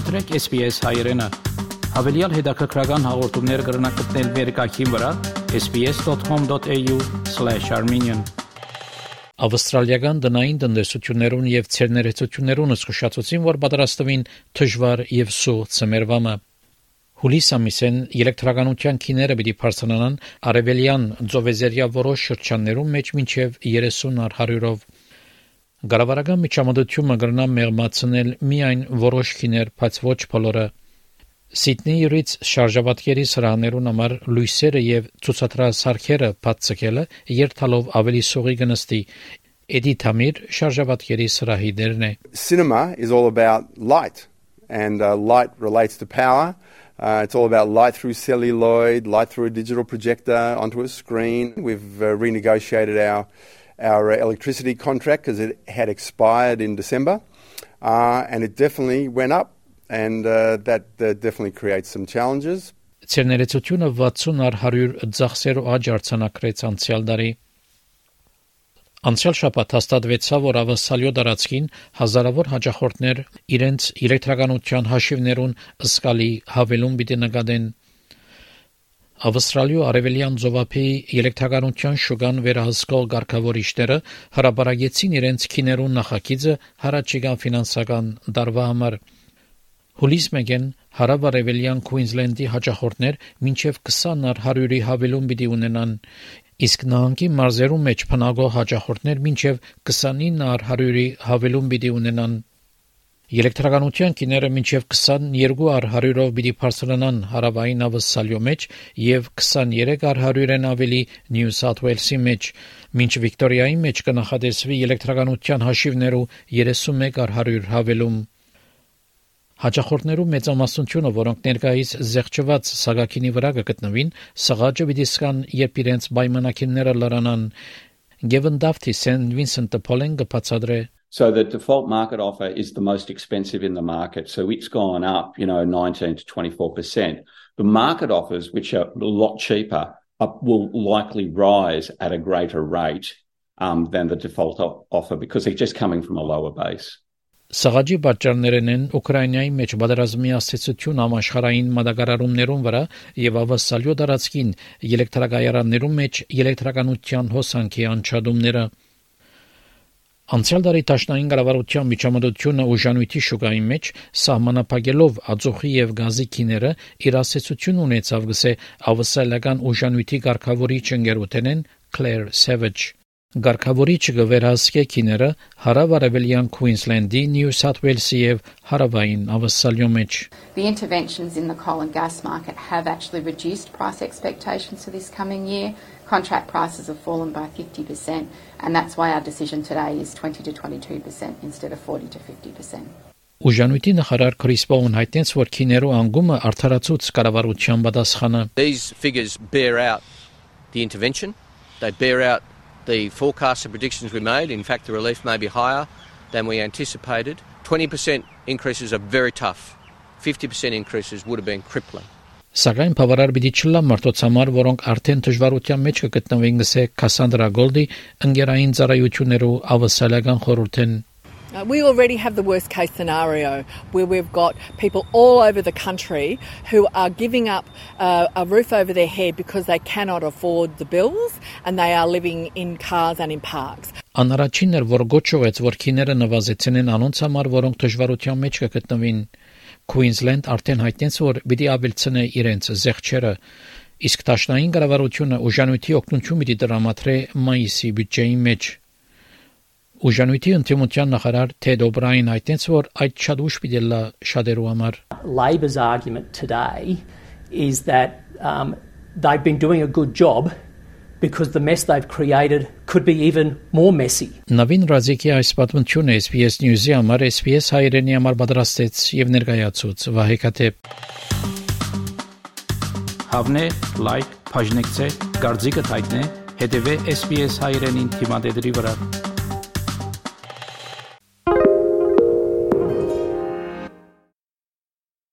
Մտրեք SPS հայրենը։ Հավելյալ հետաքրքրական հաղորդումներ կգրնակցնել վերկայքին վրա sps.com.au/armenian Ավստրալիական դնային տնտեսություններուն եւ ցերներեցություններուն զսկուշացուցին, որ պատրաստվին դժվար եւ սուղ ծմերվամը։ Հուլիս ամիսեն էլեկտրականության քիները պիտի բարձրանան արևելյան ծովեզերիա որոշ շրջաններում մեջ մինչև 30 առ 100-ով Գարավարական միջամտությունը կգրնա մեղմացնել միայն որոշ քիներ, բայց ոչ բոլորը։ Սիդնեյից շարժաբատկերի սրահներուն համար լույսերը եւ ցուցադրասարքերը բացկելը երթալով ավելի սողի կնստի։ Էդի Թամիր շարժաբատկերի սրահի դերն է։ Cinema is all about light and uh, light relates to power. Uh, it's all about light through celluloid, light through a digital projector onto a screen. We've uh, renegotiated our our electricity contract because it had expired in December, uh, and it definitely went up, and uh, that uh, definitely creates some challenges. Ցերներեցությունը 60 առ 100 ծախսերով աճ արձանագրեց անցյալ տարի։ Անցյալ շաբաթ հաստատվեցավ, որ ավասալյո դարածքին հազարավոր հաջախորդներ իրենց էլեկտրականության հաշիվներուն ըսկալի հավելում պիտի նկատեն Ավստրալիա արևելյան ծովափի էլեկտրականության շուկան վերահսկող ղեկավարիչները հրաբարագեցին իրենց քիներուն նախագիծը հարաճիգա ֆինանսական դարվա համար։ Հուլիս մեգեն հարավարևելյան Քուինզլենդի հաջախորդներ մինչև 20 առ 100-ի հավելում պիտի ունենան, իսկ նահանգի մարզերում մեջ փնագող հաջախորդներ մինչև 29 առ 100-ի հավելում պիտի ունենան։ Էլեկտրականության գիները մինչև 22 առ 100-ով պիտի բարձրանան հարավային ավսալյո մեջ եւ 23 առ 100-ն ավելի Նյու Սաութ Ուելսի մեջ, մինչ Վիկտորիայի մեջ կնախադեсվի էլեկտրականության հաշիվներու 31 առ 100 հավելում։ Հաջախորդներու մեծամասնությունը, որոնք ներկայիս զեղչված սագակինի վրա կգտնվին, սղաճը պիտի սկան, երբ իրենց պայմանակինները լրանան։ Գևն Դավթի Սեն Վինսենտը Պոլեն կբացատրե So the default market offer is the most expensive in the market. So it's gone up, you know, 19 to 24%. The market offers, which are a lot cheaper, are, will likely rise at a greater rate um, than the default op- offer because they're just coming from a lower base. Սղաճի պատճառներն են Ուկրաինայի մեջ բادرազմի ասոցիացիոն համաշխարհային մատակարարումներուն վրա եւ ավասալյո դարածքին էլեկտրակայաններում մեջ էլեկտրականության հոսանքի անջատումները Անցյալ տարի Տաշնային կառավարության միջամտությունը ուժանույթի շուկայի մեջ սահմանափակելով ածուխի եւ գազի քիները իր ասացություն ունեցավ գսե ավսալական ուժանույթի ղեկավարիչ ընկերութենեն Claire Savage Գարկավորիչը գվերահսկե քիները հարավարևելյան Queensland-ի, New South Wales-ի եւ հարավային Ավստրալիո մեջ։ The interventions in the coal and gas market have actually reduced price expectations for this coming year. Contract prices have fallen by 50% and that's why our decision today is 20 to 22% instead of 40 to 50%. Ուժանույթի նախարար Քրիս Պոուն հայտնեց, որ քիներու անգումը արդարացուց կառավարության պատասխանը։ These figures bear out the intervention. They bear out the forecasts and predictions we made. In fact, the relief may be higher than we anticipated. 20% increases are very tough. 50% increases would have been crippling. Սակայն բավարար պիտի չլա մարդոց համար, որոնք արդեն դժվարության մեջ կգտնվեն, գսե Կասանդրա Գոլդի ընկերային ծառայություններու ավասալական խորհուրդեն we already have the worst case scenario where we've got people all over the country who are giving up uh, a roof over their head because they cannot afford the bills and they are living in cars and in parks. Անարաչին էր, որ գոչողեց, որ քիները նվազեցնեն անոնց համար, որոնք դժվարության մեջ կգտնվին։ Queensland արդեն հայտնեց, որ պիտի ավելցնե իրենց զեղչերը, իսկ տաշնային կառավարությունը ուժանույթի օգնություն պիտի տրամադրե մայիսի բյուջեի մեջ։ Ուժանույթի ընդդիմության նախարար Թեդ Օբրայն հայտնեց, որ այդ շատ ուշ պիտի լա շատերու համար։ Labor's argument today is that um, they've been doing a good job because the mess they've created could be even more messy. Նավին Ռազիկի այս պատմությունը SPS News-ի համար SPS հայրենի համար պատրաստեց եւ ներկայացուց Վահե Քաթեփ։ Հավնե, լայք, բաժնեկցե, դարձիկը թայտնե, հետեւե SPS հայրենին թիմադեդի վրա։